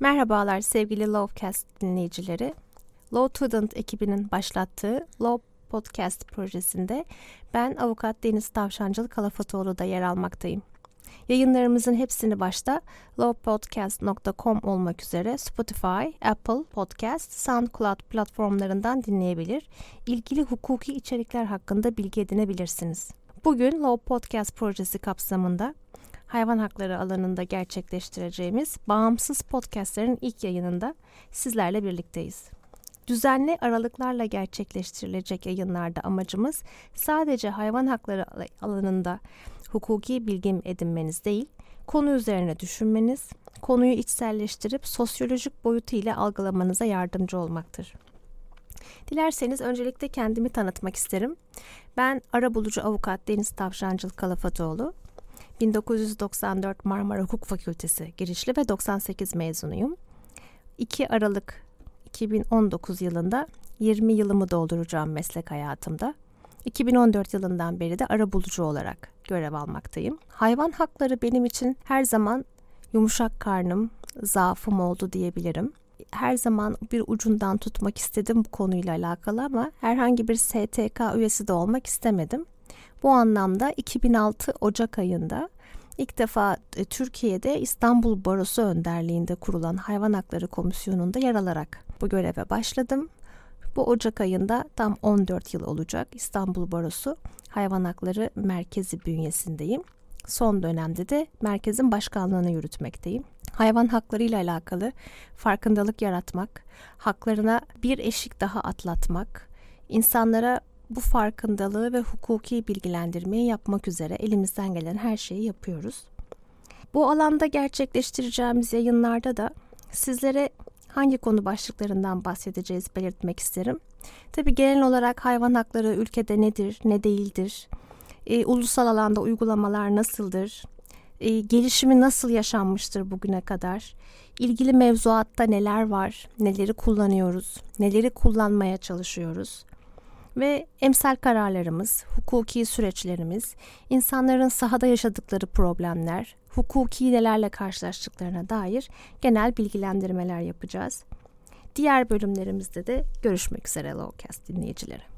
Merhabalar sevgili Lovecast dinleyicileri. Law Student ekibinin başlattığı Law Podcast projesinde ben avukat Deniz Tavşancılı Kalafatoğlu da yer almaktayım. Yayınlarımızın hepsini başta lawpodcast.com olmak üzere Spotify, Apple Podcast, SoundCloud platformlarından dinleyebilir, ilgili hukuki içerikler hakkında bilgi edinebilirsiniz. Bugün Law Podcast projesi kapsamında hayvan hakları alanında gerçekleştireceğimiz bağımsız podcastlerin ilk yayınında sizlerle birlikteyiz. Düzenli aralıklarla gerçekleştirilecek yayınlarda amacımız sadece hayvan hakları alanında hukuki bilgim edinmeniz değil, konu üzerine düşünmeniz, konuyu içselleştirip sosyolojik boyutu ile algılamanıza yardımcı olmaktır. Dilerseniz öncelikle kendimi tanıtmak isterim. Ben arabulucu avukat Deniz Tavşancıl Kalafatoğlu. 1994 Marmara Hukuk Fakültesi girişli ve 98 mezunuyum. 2 Aralık 2019 yılında 20 yılımı dolduracağım meslek hayatımda. 2014 yılından beri de arabulucu olarak görev almaktayım. Hayvan hakları benim için her zaman yumuşak karnım, zaafım oldu diyebilirim. Her zaman bir ucundan tutmak istedim bu konuyla alakalı ama herhangi bir STK üyesi de olmak istemedim. Bu anlamda 2006 Ocak ayında ilk defa e, Türkiye'de İstanbul Barosu önderliğinde kurulan Hayvan Hakları Komisyonu'nda yer alarak bu göreve başladım. Bu Ocak ayında tam 14 yıl olacak İstanbul Barosu Hayvan Hakları Merkezi bünyesindeyim. Son dönemde de merkezin başkanlığını yürütmekteyim. Hayvan hakları ile alakalı farkındalık yaratmak, haklarına bir eşik daha atlatmak, insanlara bu farkındalığı ve hukuki bilgilendirmeyi yapmak üzere elimizden gelen her şeyi yapıyoruz. Bu alanda gerçekleştireceğimiz yayınlarda da sizlere hangi konu başlıklarından bahsedeceğiz belirtmek isterim. Tabi genel olarak hayvan hakları ülkede nedir, ne değildir, e, ulusal alanda uygulamalar nasıldır, e, gelişimi nasıl yaşanmıştır bugüne kadar, ilgili mevzuatta neler var, neleri kullanıyoruz, neleri kullanmaya çalışıyoruz, ve emsal kararlarımız, hukuki süreçlerimiz, insanların sahada yaşadıkları problemler, hukuki nelerle karşılaştıklarına dair genel bilgilendirmeler yapacağız. Diğer bölümlerimizde de görüşmek üzere Lawcast dinleyicileri.